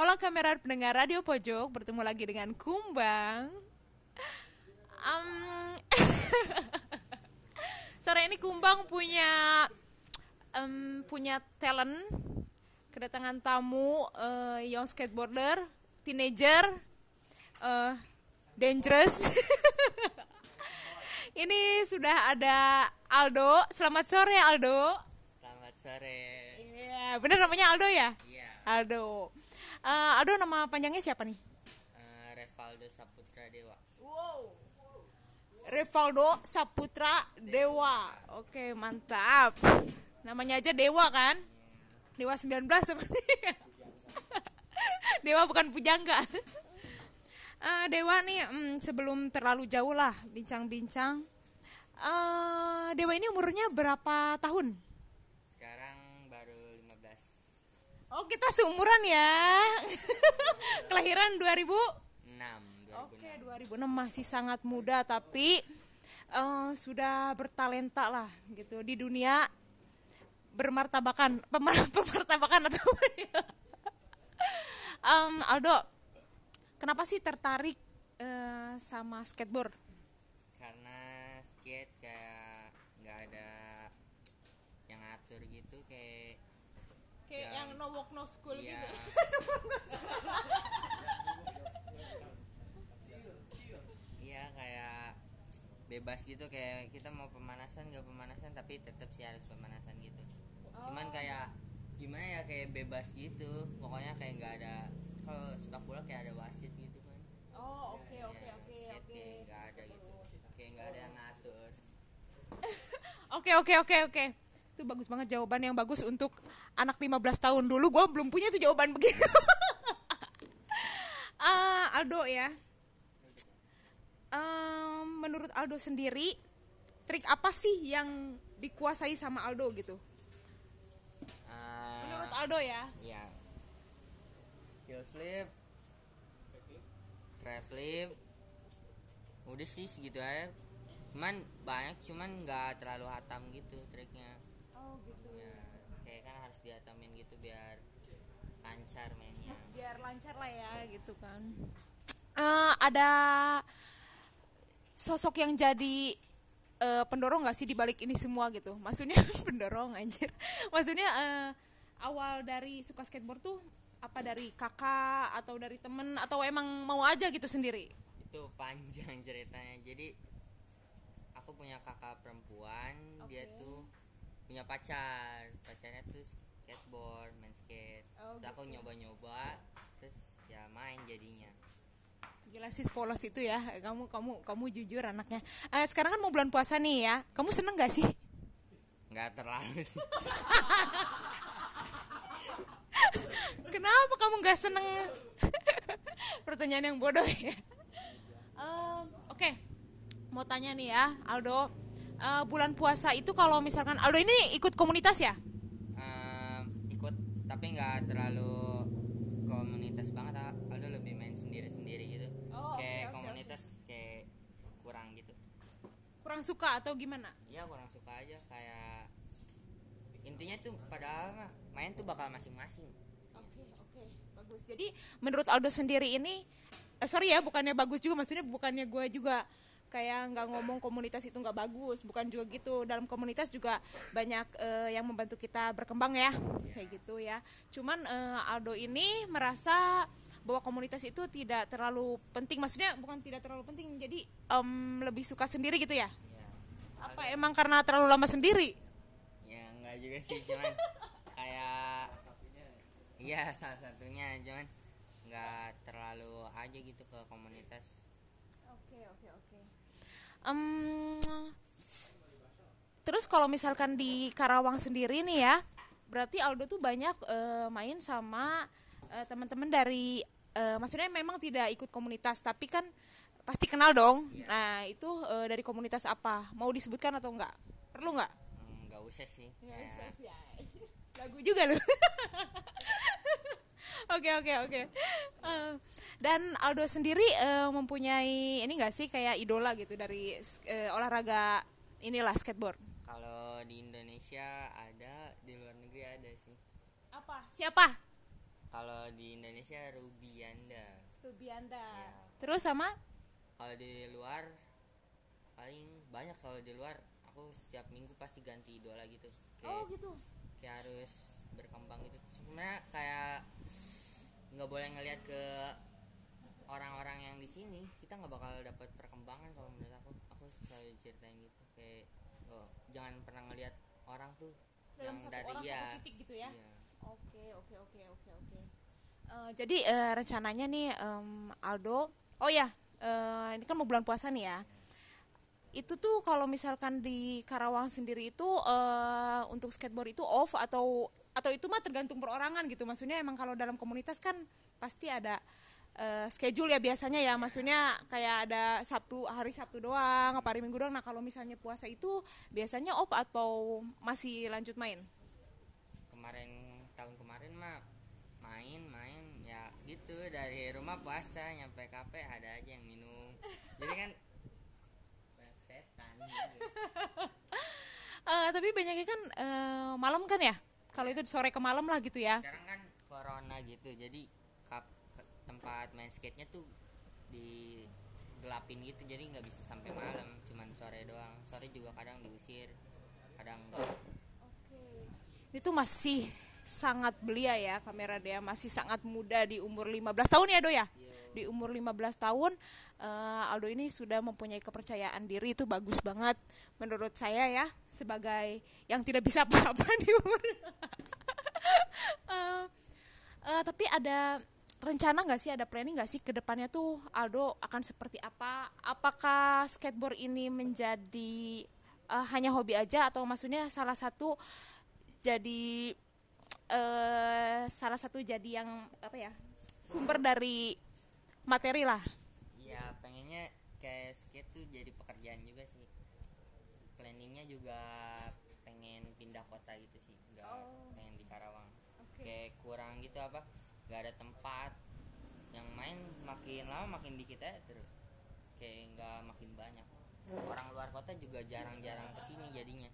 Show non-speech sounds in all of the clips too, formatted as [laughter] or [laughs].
Halo kamera pendengar Radio Pojok, bertemu lagi dengan Kumbang. Um, [laughs] sore ini Kumbang punya um, punya talent, kedatangan tamu uh, young skateboarder, teenager, uh, dangerous. [laughs] ini sudah ada Aldo. Selamat sore Aldo. Selamat sore. Iya, bener namanya Aldo ya? Iya. Aldo. Uh, Aldo nama panjangnya siapa nih? Uh, Revaldo Saputra Dewa. Wow. Revaldo Saputra Dewa. Oke, mantap. Namanya aja Dewa kan? Dewa 19 seperti. [laughs] Dewa bukan pujangga. Uh, Dewa nih mm, sebelum terlalu jauh lah bincang-bincang. Uh, Dewa ini umurnya berapa tahun? Oh, kita seumuran ya. [laughs] Kelahiran 2000 6. 2006. Oke, 2006 masih sangat muda tapi eh, sudah bertalenta lah gitu di dunia bermartabakan pemar- [laughs] pemartabakan atau? Em, Aldo, kenapa sih tertarik eh, sama skateboard? Karena skate kayak nggak ada yang ngatur gitu kayak Kayak Ya. yang no walk no school Iya. gitu. Iya kayak bebas gitu kayak kita mau pemanasan nggak pemanasan tapi tetap sih harus pemanasan gitu. Cuman kayak gimana ya kayak bebas gitu. Pokoknya kayak nggak ada kalau sepak bola kayak ada wasit gitu kan. Oh, oke Ya, oke oke skate oke. kayak nggak ada gitu. Kayak nggak ada yang ngatur. [laughs] Oke oke oke oke. Itu bagus banget jawaban yang bagus untuk anak 15 tahun dulu gue belum punya tuh jawaban begitu. Ah, [laughs] Aldo ya. Em, menurut Aldo sendiri trik apa sih yang dikuasai sama Aldo gitu? Ah, Menurut Aldo ya. ya heel flip try flip udah sih segitu aja cuman banyak cuman nggak terlalu hatam gitu triknya Oh gitu. ya kayak kan harus dihatamin gitu biar lancar mainnya Biar lancar lah ya gitu kan. Eh, ada sosok yang jadi eh, pendorong gak sih di balik ini semua gitu? Maksudnya [laughs] pendorong anjir. Maksudnya eh, awal dari suka skateboard tuh apa dari kakak atau dari temen atau emang mau aja gitu sendiri? itu panjang [laughs] ceritanya jadi aku punya kakak perempuan dia Oke. tuh punya pacar pacarnya tuh skateboard main skate Oh, terus aku gitu. nyoba-nyoba terus ya main jadinya Gila sih polos itu ya. Kamu kamu kamu jujur anaknya. Eh, sekarang kan mau bulan puasa nih ya. Kamu seneng gak sih? nggak terlalu sih [laughs] Kenapa kamu nggak seneng? [laughs] Pertanyaan yang bodoh ya. Em, Oke, mau tanya nih ya, Aldo. Eh, bulan puasa itu kalau misalkan Aldo ini ikut komunitas ya? Tapi nggak terlalu komunitas banget. Aldo lebih main sendiri-sendiri gitu Oh, kayak oke, komunitas kayak kurang gitu Kurang suka atau gimana? ya kurang suka aja kayak intinya tuh padahal mah main tuh bakal masing-masing Oke, oke, bagus. Jadi menurut Aldo sendiri ini, eh, sorry ya, bukannya bagus juga, maksudnya bukannya gue juga kayak nggak ngomong komunitas itu nggak bagus, bukan juga gitu. Dalam komunitas juga banyak eh, yang membantu kita berkembang ya, kayak gitu ya. Cuman eh, Aldo ini merasa bahwa komunitas itu tidak terlalu penting, maksudnya bukan tidak terlalu penting, jadi em, lebih suka sendiri gitu ya? ya Apa emang karena terlalu lama sendiri? ya enggak juga sih cuman kayak iya salah satunya cuman nggak terlalu aja gitu ke komunitas Oke oke oke. Terus kalau misalkan di Karawang sendiri nih ya, berarti Aldo tuh banyak eh, main sama eh, teman-teman dari, eh, maksudnya memang tidak ikut komunitas, tapi kan pasti kenal dong. Nah itu eh, dari komunitas apa? Mau disebutkan atau enggak? Perlu nggak? Hmm, nggak usah sih kayak Lagu juga loh. [laughs] Oke oke oke. Eh, dan Aldo sendiri eh, mempunyai ini enggak sih kayak idola gitu dari eh, olahraga inilah skateboard. kalau di Indonesia ada di luar negeri ada sih Apa? Siapa? kalau di Indonesia Rubianda Rubianda Iya. terus sama kalau di luar paling banyak kalau di luar aku setiap minggu pasti ganti idola gitu kayak, oh gitu kayak harus berkembang gitu sebenarnya kayak nggak boleh ngelihat ke orang-orang yang di sini kita nggak bakal dapat perkembangan kalau menurut aku aku selalu ceritain gitu kayak oh, jangan pernah ngelihat orang tuh dalam yang satu dari orang ya satu titik gitu ya iya. Oke oke oke oke oke. Eh, jadi eh, rencananya nih em, Aldo, oh ya eh, ini kan mau bulan puasa nih ya. Itu tuh kalau misalkan di Karawang sendiri itu eh, untuk skateboard itu off atau atau itu mah tergantung perorangan gitu. Maksudnya emang kalau dalam komunitas kan pasti ada eh, schedule ya biasanya ya. Maksudnya kayak ada Sabtu hari Sabtu doang, apa hari Minggu doang. Nah kalau misalnya puasa itu biasanya off atau masih lanjut main? kemarin tahun kemarin mah main main ya gitu dari rumah puasa nyampe kafe ada aja yang minum jadi kan [laughs] Eh, tapi banyaknya kan eh, malam kan ya? Kalau itu sore ke malam lah gitu ya. sekarang kan corona gitu jadi kap tempat main skate nya tuh di gelapin gitu jadi nggak bisa sampai malam cuman sore doang sore juga kadang diusir kadang enggak Itu masih sangat belia ya kamera dia masih sangat muda di umur 15 tahun ya Do ya. Di umur 15 tahun eh, Aldo ini sudah mempunyai kepercayaan diri itu bagus banget menurut saya ya sebagai yang tidak bisa [laughs] apa-apa di umur. [laughs] Eh, eh, tapi ada rencana nggak sih ada planning nggak sih ke depannya tuh Aldo akan seperti apa apakah skateboard ini menjadi eh, hanya hobi aja atau maksudnya salah satu jadi eh salah satu jadi yang apa ya sumber dari materi lah. Iya pengennya kayak skate tuh jadi pekerjaan juga sih. Planningnya juga pengen pindah kota gitu sih nggak Oh. pengen di Karawang. Kayak kurang gitu apa nggak ada tempat. Yang main makin lama makin dikit aja terus. Kayak nggak makin banyak. Orang luar kota juga jarang-jarang ke sini jadinya.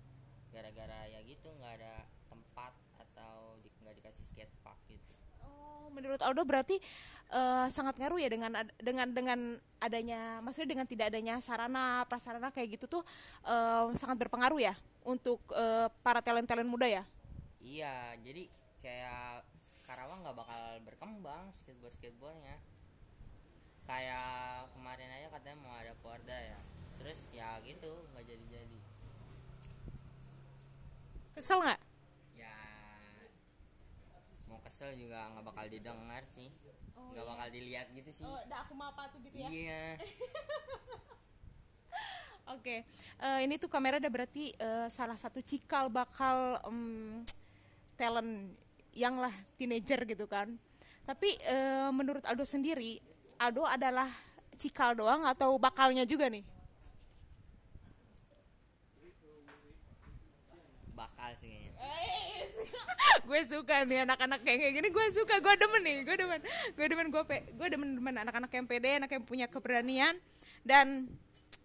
Gara-gara ya gitu nggak ada tempat atau di- nggak dikasih skate park gitu Oh, menurut Aldo berarti eh, sangat ngaruh ya dengan dengan dengan adanya maksudnya dengan tidak adanya sarana prasarana kayak gitu tuh eh, sangat berpengaruh ya untuk eh, para talent talent muda ya Iya, jadi kayak Karawang nggak bakal berkembang skateboard skateboardnya. Kayak kemarin aja katanya mau ada Porda ya, terus ya gitu nggak jadi jadi. kesel nggak kesel juga nggak bakal didengar sih, nggak bakal dilihat gitu sih. oh aku mau apa tuh gitu ya Iya, [laughs] Oke, eh, ini tuh kamera ada berarti eh, salah satu cikal bakal em, talent yang lah teenager gitu kan. Tapi eh, menurut Aldo sendiri, Aldo adalah cikal doang atau bakalnya juga nih? bakal sih kayaknya. Gue suka nih anak-anak kayak gini, gue suka, gue demen nih, gue demen, gue demen gue pe, gue demen demen anak-anak yang pede, anak yang punya keberanian dan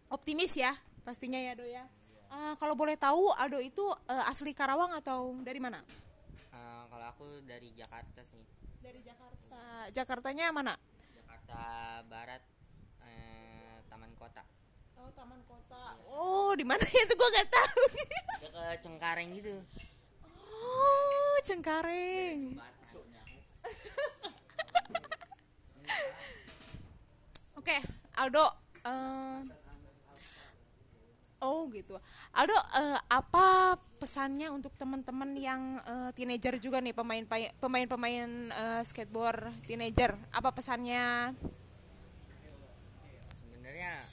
optimis ya pastinya ya Do ya. Eh, kalau boleh tahu Aldo itu eh, asli Karawang atau dari mana? Eh, kalau aku dari Jakarta sih, Dari Jakarta. Jakartanya mana? Jakarta Barat, Taman Kota. Oh, Taman Kota. Oh, di mana itu gua gak tahu. Dekat Cengkareng gitu. Oh, Cengkareng. [laughs] Oke, Aldo. eh, oh, gitu. Aldo, eh, apa pesannya untuk teman-teman yang eh, teenager juga nih pemain pemain-pemain eh, skateboard teenager? Apa pesannya? sebenarnya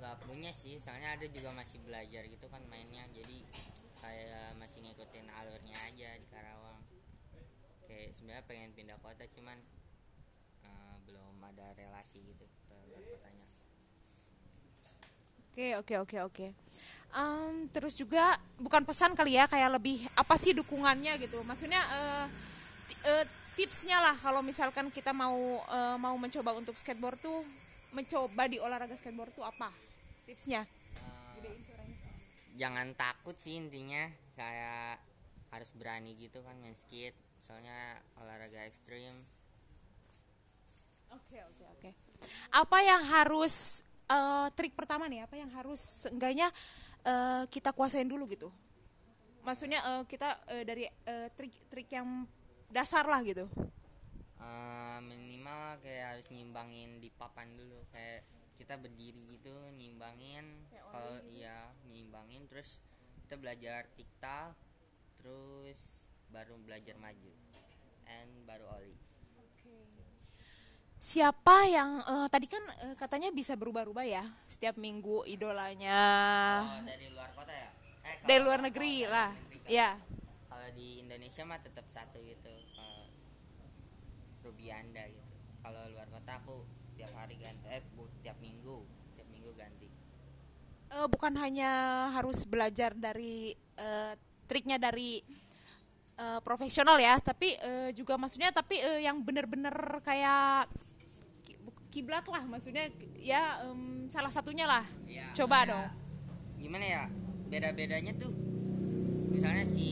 nggak punya sih soalnya ada juga masih belajar gitu kan mainnya jadi kayak masih ngikutin alurnya aja di Karawang kayak sebenarnya pengen pindah kota cuman eh, belum ada relasi gitu ke luar kotanya Oke oke oke oke. Em, terus juga bukan pesan kali ya kayak lebih apa sih dukungannya gitu. Maksudnya ti- eh, tipsnya lah kalau misalkan kita mau eh, mau mencoba untuk skateboard tuh mencoba di olahraga skateboard tuh apa tipsnya? Jangan takut sih intinya kayak harus berani gitu kan main skate soalnya olahraga ekstrim Oke oke oke. Apa yang harus eh, trik pertama nih? Apa yang harus seenggaknya eh, kita kuasain dulu gitu? Maksudnya eh, kita eh, dari eh, trik-trik yang dasar lah gitu. Eh, minimal kayak harus nyimbangin di papan dulu kayak kita berdiri gitu nyimbangin kalau gitu. iya nyimbangin terus kita belajar tiktak terus baru belajar maju and baru oli Siapa yang eh, tadi kan eh, katanya bisa berubah-ubah ya setiap minggu idolanya oh dari luar kota ya eh, dari luar negeri lah. negeri. Ya. kalau di Indonesia mah tetap satu gitu kalau Rubianda gitu kalau luar kota aku tiap hari ganti eh bu, tiap minggu tiap minggu ganti Eh, bukan hanya harus belajar dari eh, triknya dari eh, profesional ya, tapi eh, juga maksudnya tapi eh, yang bener-bener kayak kiblat lah, maksudnya ya em, salah satunya lah. Ya, Coba kayak dong. Gimana ya? Beda-bedanya tuh. Misalnya si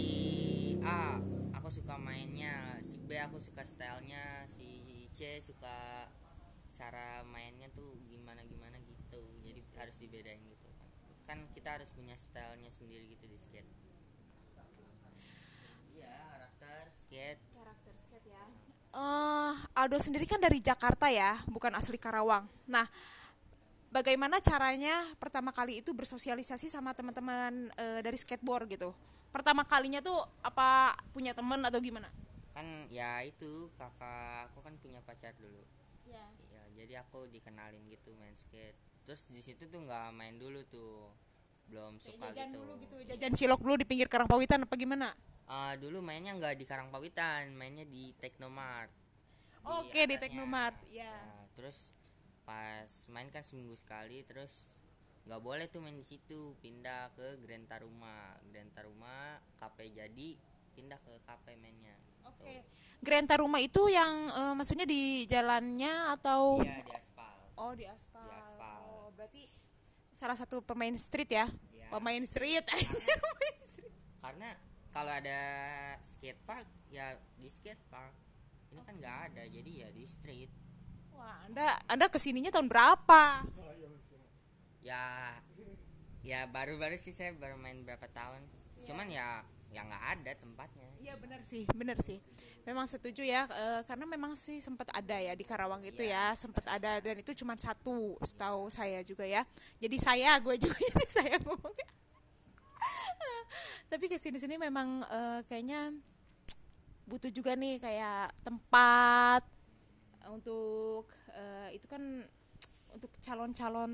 A aku suka mainnya, si B aku suka stylenya, si C suka cara mainnya tuh gimana gimana gitu. Jadi harus dibedain gitu kan. Kan kita harus punya stylenya sendiri gitu di skate. Iya, karakter skate. Karakter skate ya. Eh, Aldo sendiri kan dari Jakarta ya, bukan asli Karawang. Nah, bagaimana caranya pertama kali itu bersosialisasi sama teman-teman eh, dari skateboard gitu? Pertama kalinya tuh apa punya temen atau gimana? Kan ya itu kakak aku kan punya pacar dulu. Ya. Jadi aku dikenalin gitu main skate. Terus di situ tuh nggak main dulu tuh, belum suka jajan gitu. dulu gitu, jajan cilok dulu di pinggir Karangpawitan apa gimana? Ah, dulu mainnya nggak di Karangpawitan, mainnya di Teknomart. Oke di atasnya. Teknomart, ya. Nah, terus pas main kan seminggu sekali, terus nggak boleh tuh main di situ, pindah ke Grand Taruma. Grand Taruma, KP jadi, pindah ke KP mainnya. Oke. Grand Taruma itu yang eh, maksudnya di jalannya atau Iya di aspal. oh di aspal. Di aspal. Oh, berarti salah satu pemain street ya. Iya. [laughs] Pemain street. karena kalau ada skate park ya di skate park ini kan nggak ada jadi ya di street Wah, Anda Anda ke sininya tahun berapa? ya ya baru-baru sih saya baru main berapa tahun cuman ya ya nggak ada tempatnya Iya benar sih, benar sih. Memang setuju ya, eh, karena memang sih sempat ada ya di Karawang itu ya, sempat ada dan itu cuma satu, setahu saya juga ya. Jadi saya, [laughs] gue juga ini saya ngomong. [laughs] Tapi ke sini sini memang eh, kayaknya butuh juga nih kayak tempat untuk eh, itu kan untuk calon-calon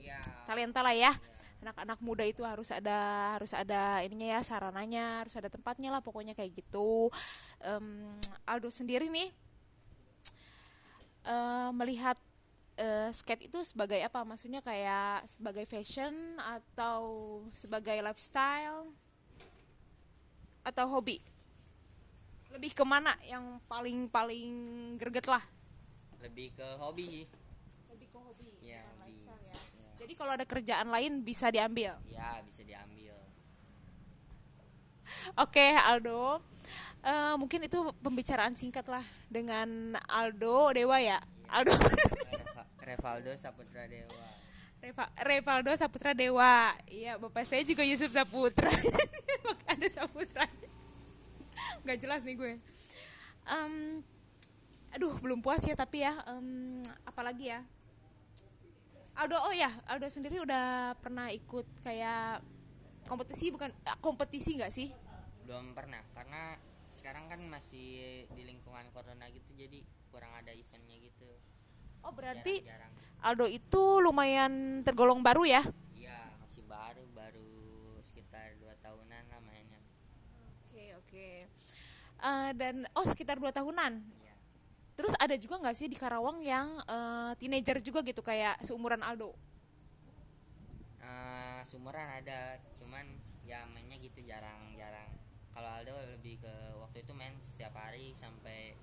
ya talenta lah ya anak-anak muda itu harus ada harus ada ininya ya sarananya harus ada tempatnya lah pokoknya kayak gitu. Em, Aldo sendiri nih eh, melihat eh, skate itu sebagai apa? Maksudnya kayak sebagai fashion atau sebagai lifestyle? Atau hobi? Lebih ke mana yang paling paling greget lah lebih ke hobi Iya, bukan hobi. lifestyle ya. ya jadi kalau ada kerjaan lain bisa diambil ya bisa diambil [laughs] Oke Aldo, Eh, mungkin itu pembicaraan singkat lah dengan Aldo Dewa ya. Aldo Reva- Revaldo Saputra Dewa Reva, Revaldo Saputra Dewa. Iya, bapak saya juga Yusuf Saputra. [laughs] ada Saputra. Gak jelas nih gue. Em, aduh, belum puas ya tapi ya. Em, apalagi ya? Aldo, oh ya, Aldo sendiri udah pernah ikut kayak kompetisi bukan eh, kompetisi nggak sih? belum pernah karena sekarang kan masih di lingkungan corona gitu jadi kurang ada eventnya gitu Oh berarti jarang Aldo itu lumayan tergolong baru ya? iya masih baru baru sekitar dua tahunan lah mainnya Oke oke. Eh, dan oh sekitar dua tahunan. Terus ada juga nggak sih di Karawang yang eh, teenager juga gitu kayak seumuran Aldo? Eh, sumuran ada cuman ya mainnya gitu jarang-jarang kalau Aldo lebih ke waktu itu main setiap hari sampai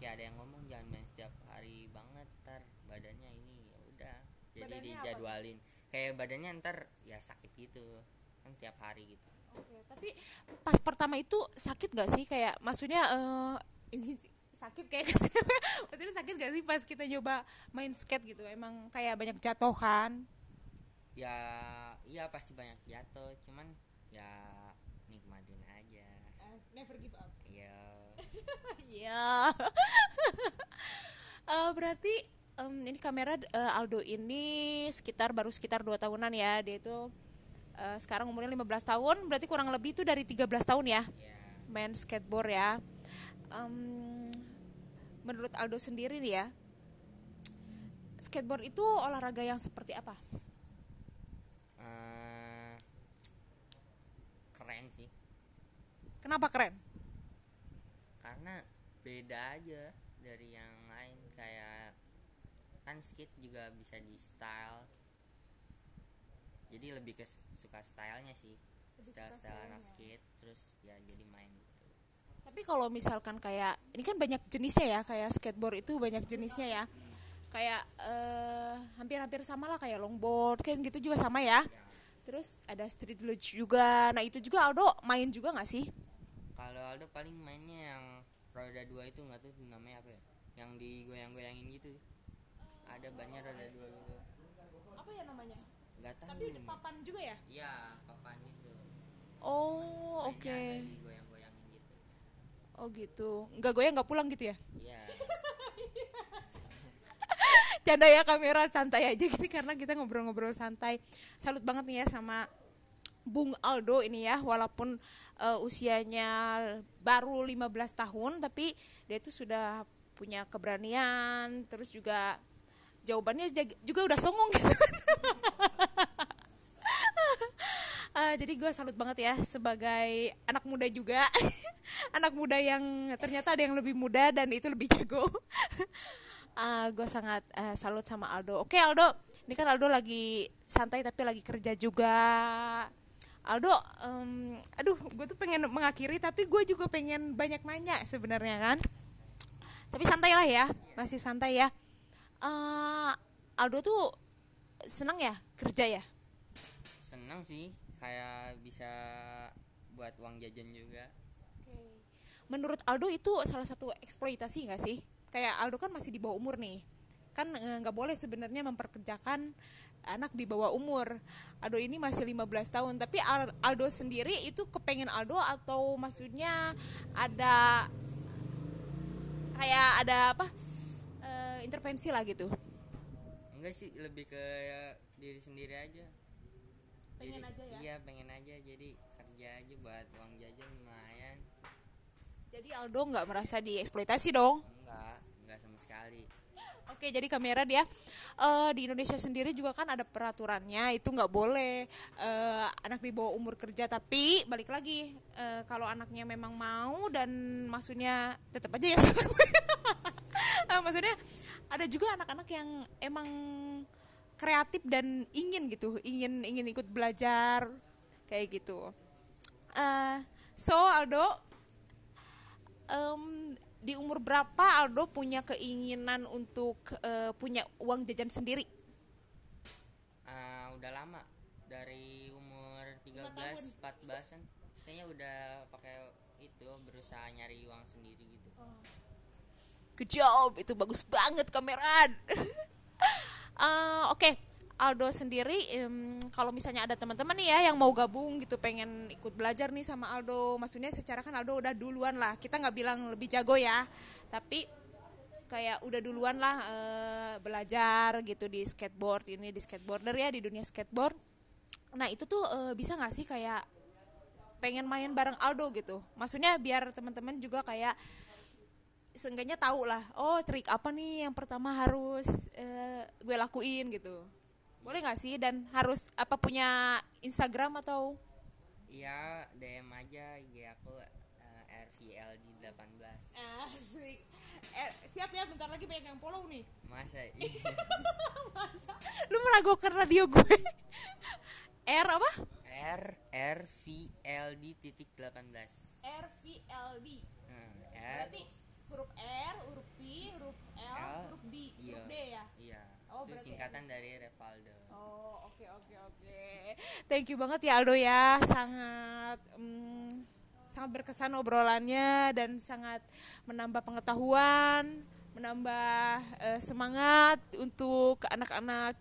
kayak ada yang ngomong jangan main setiap hari banget ntar badannya ini ya udah jadi Badannya apa? dijadwalin kayak badannya ntar ya sakit gitu kan tiap hari gitu Oke. Tapi pas pertama itu sakit gak sih kayak maksudnya eh, ini sakit kayak [laughs] waktu itu sakit gak sih pas kita nyoba main skate gitu? Emang kayak banyak jatuh kan? Ya iya pasti banyak jatuh. Cuman ya nikmatin aja. Never give up. Iya. [laughs] Iya. [laughs] Eh, berarti em, ini kamera eh, Aldo ini sekitar baru sekitar dua tahunan ya. Dia itu eh, sekarang umurnya 15 tahun, berarti kurang lebih itu dari 13 tahun ya ya main skateboard ya. Em, menurut Aldo sendiri nih ya, skateboard itu olahraga yang seperti apa? eh, keren sih Kenapa keren? karena beda aja dari yang lain kayak kan skate juga bisa di style jadi lebih ke suka stylenya sih Lebih style style anak skate terus ya jadi main gitu Tapi kalau misalkan kayak ini kan banyak jenisnya ya, kayak skateboard itu banyak jenisnya ya. Kayak eh, hampir-hampir sama lah kayak longboard, kan gitu juga sama ya. Terus ada street luge juga. Nah, itu juga Aldo main juga nggak sih? kalau Aldo paling mainnya yang roda dua itu nggak tahu namanya apa ya yang digoyang-goyangin gitu ada banyak roda dua gitu Apa ya namanya? nggak tahu Tapi papan juga ya? iya papan itu Oh, oke. Gitu Oh gitu. Nggak goyang nggak pulang gitu ya? iya [laughs] Canda ya kamera santai aja gitu karena kita ngobrol-ngobrol santai. Salut banget nih ya sama Bung Aldo ini ya walaupun eh, usianya baru 15 tahun tapi dia itu sudah punya keberanian terus juga jawabannya juga udah songong gitu. [laughs] Eh, jadi gue salut banget ya sebagai anak muda juga. [laughs] Anak muda yang ternyata ada yang lebih muda dan itu lebih jago. [laughs] Gue sangat eh, salut sama Aldo. Oke Aldo. Ini kan Aldo lagi santai tapi lagi kerja juga. Aldo em, aduh gue tuh pengen mengakhiri tapi gue juga pengen banyak nanya sebenarnya kan. Tapi santai lah ya masih santai ya. Eh, Aldo tuh senang ya kerja ya? Senang sih kayak bisa buat uang jajan juga Menurut Aldo itu salah satu eksploitasi nggak sih? Kayak Aldo kan masih di bawah umur nih, kan eh, nggak boleh sebenarnya memperkerjakan anak di bawah umur. Aldo ini masih 15 tahun, tapi Al- Aldo sendiri itu kepengen Aldo atau maksudnya ada kayak ada apa eh, intervensi lah gitu? enggak sih lebih ke diri sendiri aja Pengen aja ya? iya pengen aja jadi kerja aja buat uang jajan lumayan Jadi Aldo nggak merasa dieksploitasi dong? enggak enggak sama sekali Oke, jadi kamera dia eh, di Indonesia sendiri juga kan ada peraturannya itu nggak boleh eh, anak di bawah umur kerja. Tapi balik lagi eh, kalau anaknya memang mau dan maksudnya tetap aja ya. [laughs] Eh, maksudnya ada juga anak-anak yang emang kreatif dan ingin gitu, ingin ingin ikut belajar kayak gitu. Eh, so Aldo, em, di umur berapa Aldo punya keinginan untuk eh, punya uang jajan sendiri? Eh, udah lama dari umur 13 14-an kayaknya udah pakai itu berusaha nyari uang sendiri gitu Good job, itu bagus banget kameran. [laughs] Eh, Oke, Aldo sendiri, em, kalau misalnya ada teman-teman nih ya yang mau gabung gitu, pengen ikut belajar nih sama Aldo, maksudnya secara kan Aldo udah duluan lah. Kita nggak bilang lebih jago ya, tapi kayak udah duluan lah eh, belajar gitu di skateboard ini di skateboarder ya di dunia skateboard. Nah itu tuh eh, bisa nggak sih kayak pengen main bareng Aldo gitu? Maksudnya biar teman-teman juga kayak seenggaknya tahu lah oh trik apa nih yang pertama harus eh, gue lakuin gitu. Boleh nggak sih? Dan harus apa punya Instagram atau? Iya DM aja IG aku eh, RVLD 18 Asik. Eh, siap ya bentar lagi banyak yang follow nih. Masa? [laughs] Iya. Lu meragukan radio gue? [laughs] R apa? R RVLD titik 18 RVLD Hmm, R. Berarti huruf R huruf P huruf L, L, huruf D iya. huruf D ya? iya. Oh, itu singkatan dari Revaldo. Oh oke oke oke. Thank you banget ya Aldo ya, sangat mm, sangat berkesan obrolannya dan sangat menambah pengetahuan menambah eh, semangat untuk anak-anak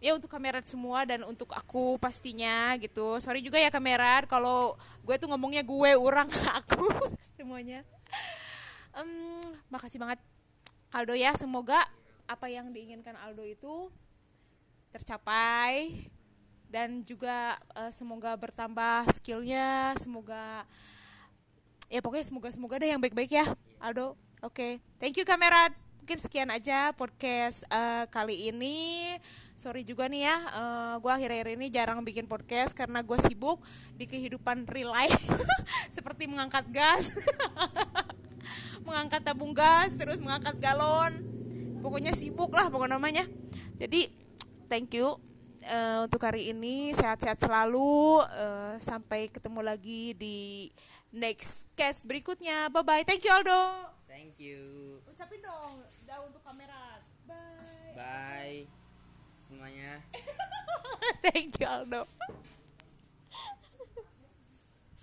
ya untuk kamerat semua dan untuk aku pastinya gitu. Sorry juga ya kamerat kalau gue tuh ngomongnya gue orang [laughs] aku semuanya Em, makasih banget Aldo ya. Semoga apa yang diinginkan Aldo itu tercapai dan juga eh, semoga bertambah skillnya semoga ya pokoknya semoga semoga deh yang baik-baik ya Aldo. Oke thank you kamerat mungkin sekian aja podcast eh, kali ini. Sorry juga nih ya eh, gue akhir-akhir ini jarang bikin podcast karena gue sibuk di kehidupan real life. [laughs] Seperti mengangkat gas [laughs] mengangkat tabung gas terus mengangkat galon. Pokoknya sibuk lah pokoknya namanya. Jadi thank you eh, untuk hari ini. Sehat-sehat selalu eh, sampai ketemu lagi di next case berikutnya. Bye bye thank you Aldo thank you. Ucapin dong dah untuk kamera. Bye. Bye. Semuanya. [laughs] Thank you Aldo